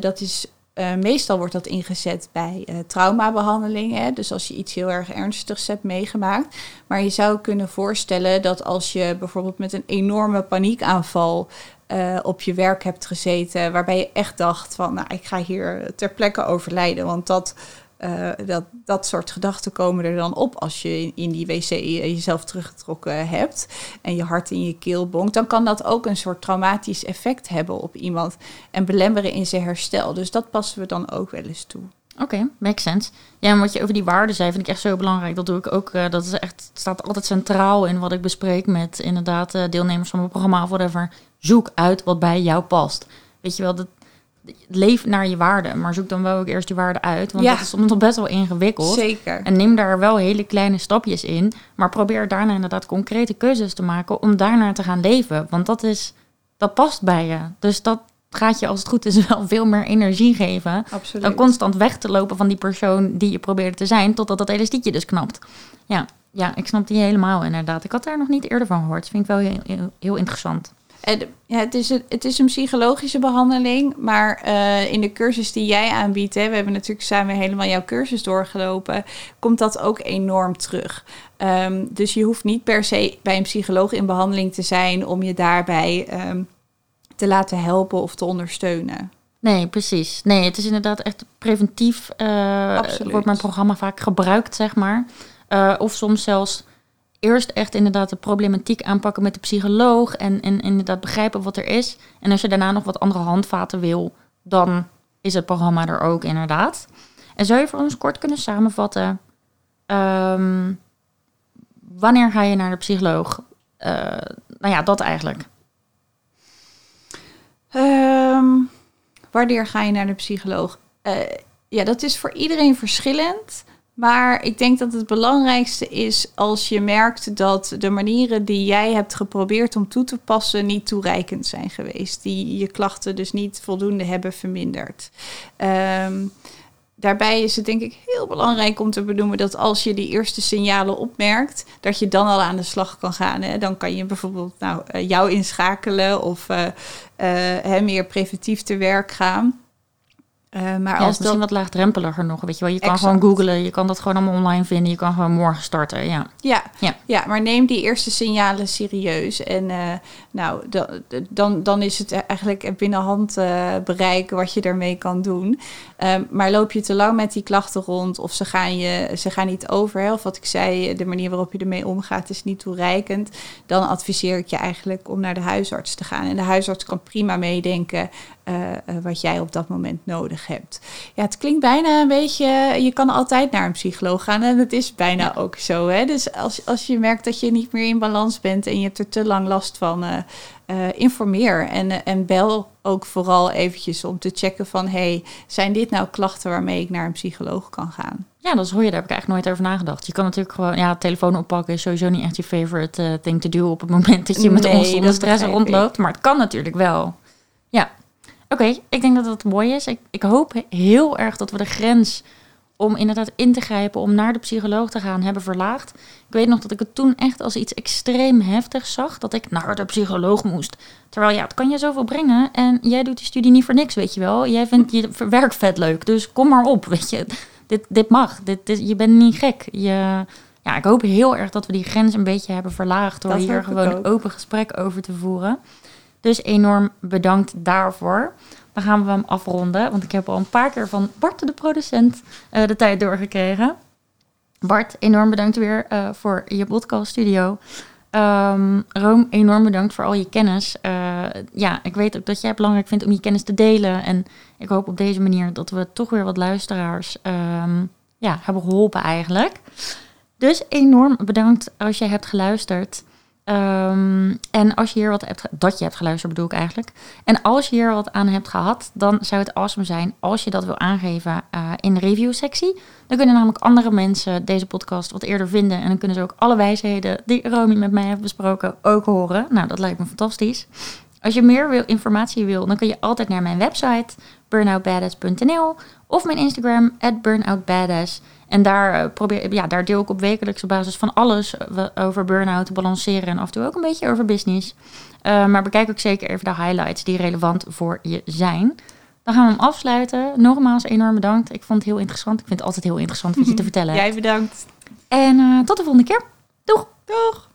dat is uh, meestal wordt dat ingezet bij uh, traumabehandelingen. Dus als je iets heel erg ernstigs hebt meegemaakt. Maar je zou kunnen voorstellen dat als je bijvoorbeeld met een enorme paniekaanval uh, op je werk hebt gezeten. Waarbij je echt dacht van nou, ik ga hier ter plekke overlijden. Want dat uh, dat, dat soort gedachten komen er dan op als je in die wc jezelf teruggetrokken hebt en je hart in je keel bonkt, dan kan dat ook een soort traumatisch effect hebben op iemand en belemmeren in zijn herstel. Dus dat passen we dan ook wel eens toe. Oké, makes sense. Ja, en wat je over die waarden zei, vind ik echt zo belangrijk. Dat doe ik ook. Uh, dat is echt, staat altijd centraal in wat ik bespreek met inderdaad uh, deelnemers van mijn programma of whatever. Zoek uit wat bij jou past. Weet je wel, dat, leef naar je waarden, maar zoek dan wel ook eerst je waarden uit. Want dat is soms nog best wel ingewikkeld. Zeker. En neem daar wel hele kleine stapjes in. Maar probeer daarna inderdaad concrete keuzes te maken om daarna te gaan leven. Want dat is, dat past bij je. Dus dat gaat je als het goed is wel veel meer energie geven. Absoluut. Dan constant weg te lopen van die persoon die je probeert te zijn, totdat dat elastiekje dus knapt. Ja, ja, ik snap die helemaal inderdaad. Ik had daar nog niet eerder van gehoord. Dat vind ik wel heel, heel, heel interessant. Ja, het, is een, het is een psychologische behandeling, maar uh, in de cursus die jij aanbiedt, hè, we hebben natuurlijk samen helemaal jouw cursus doorgelopen, komt dat ook enorm terug. Um, dus je hoeft niet per se bij een psycholoog in behandeling te zijn om je daarbij um, te laten helpen of te ondersteunen. Nee, precies. Nee, het is inderdaad echt preventief. Uh, wordt mijn programma vaak gebruikt, zeg maar. Uh, of soms zelfs eerst echt inderdaad de problematiek aanpakken met de psycholoog en, en inderdaad begrijpen wat er is. En als je daarna nog wat andere handvaten wil, dan is het programma er ook inderdaad. En zou je voor ons kort kunnen samenvatten, um, wanneer ga je naar de psycholoog? Uh, nou ja, dat eigenlijk. Um, wanneer ga je naar de psycholoog? Uh, ja, dat is voor iedereen verschillend. Maar ik denk dat het belangrijkste is als je merkt dat de manieren die jij hebt geprobeerd om toe te passen niet toereikend zijn geweest. Die je klachten dus niet voldoende hebben verminderd. Ehm, daarbij is het denk ik heel belangrijk om te benoemen dat als je die eerste signalen opmerkt, dat je dan al aan de slag kan gaan. Hè. Dan kan je bijvoorbeeld nou, eh, jou inschakelen of uh, meer preventief te werk gaan. Uh, maar ja, als misschien wat laagdrempeliger nog. Weet je wel, je kan gewoon googlen, je kan dat gewoon allemaal online vinden, je kan gewoon morgen starten. Ja, ja, ja. ja maar neem die eerste signalen serieus. En uh, nou, dan, dan is het eigenlijk binnen hand uh, bereiken wat je daarmee kan doen. Um, maar loop je te lang met die klachten rond of ze gaan, je, ze gaan niet over, hè, of wat ik zei, de manier waarop je ermee omgaat is niet toereikend, dan adviseer ik je eigenlijk om naar de huisarts te gaan. En de huisarts kan prima meedenken uh, wat jij op dat moment nodig hebt. Ja, het klinkt bijna een beetje. Je kan altijd naar een psycholoog gaan en het is bijna ook zo. Hè? Dus als, als je merkt dat je niet meer in balans bent en je hebt er te lang last van, uh, informeer en, en bel ook vooral eventjes om te checken van hey, zijn dit nou klachten waarmee ik naar een psycholoog kan gaan? Ja, dat is hoor je, daar heb ik eigenlijk nooit over nagedacht. Je kan natuurlijk gewoon, ja, telefoon oppakken is sowieso niet echt je favorite thing to do op het moment dat je met nee, stress rondloopt. Maar het kan natuurlijk wel. Ja. Oké, ik denk dat dat mooi is. Ik, ik hoop heel erg dat we de grens om inderdaad in te grijpen, om naar de psycholoog te gaan, hebben verlaagd. Ik weet nog dat ik het toen echt als iets extreem heftigs zag, dat ik naar de psycholoog moest. Terwijl ja, het kan je zoveel brengen en jij doet die studie niet voor niks, weet je wel. Jij vindt je werk vet leuk, dus kom maar op, weet je. Dit, dit mag, dit, dit, je bent niet gek. Je, ja, ik hoop heel erg dat we die grens een beetje hebben verlaagd door hier gewoon een open gesprek over te voeren. Dus enorm bedankt daarvoor. Dan gaan we hem afronden, want ik heb al een paar keer van Bart, de producent, uh, de tijd doorgekregen. Bart, enorm bedankt weer uh, voor je podcast studio. Um, Room, enorm bedankt voor al je kennis. Uh, ja, ik weet ook dat jij het belangrijk vindt om je kennis te delen. En ik hoop op deze manier dat we toch weer wat luisteraars um, ja, hebben geholpen eigenlijk. Dus enorm bedankt als jij hebt geluisterd. Um, en als je hier wat hebt, dat je hebt geluisterd bedoel ik eigenlijk. En als je hier wat aan hebt gehad, dan zou het awesome zijn als je dat wil aangeven uh, in de review sectie. Dan kunnen namelijk andere mensen deze podcast wat eerder vinden. En dan kunnen ze ook alle wijsheden die Romy met mij heeft besproken ook horen. Nou, dat lijkt me fantastisch. Als je meer wil, informatie wil, dan kun je altijd naar mijn website burnoutbadass.nl of mijn Instagram burnoutbadass. En daar, eh, probeer, ja, daar deel ik op wekelijkse basis van alles eh, over burn-out, balanceren en af en toe ook een beetje over business. Uh, maar bekijk ook zeker even de highlights die relevant voor je zijn. Dan gaan we hem afsluiten. Nogmaals, enorm bedankt. Ik vond het heel interessant. Ik vind het altijd heel interessant wat je te vertellen Jij bedankt. En uh, tot de volgende keer. Doeg! Doeg!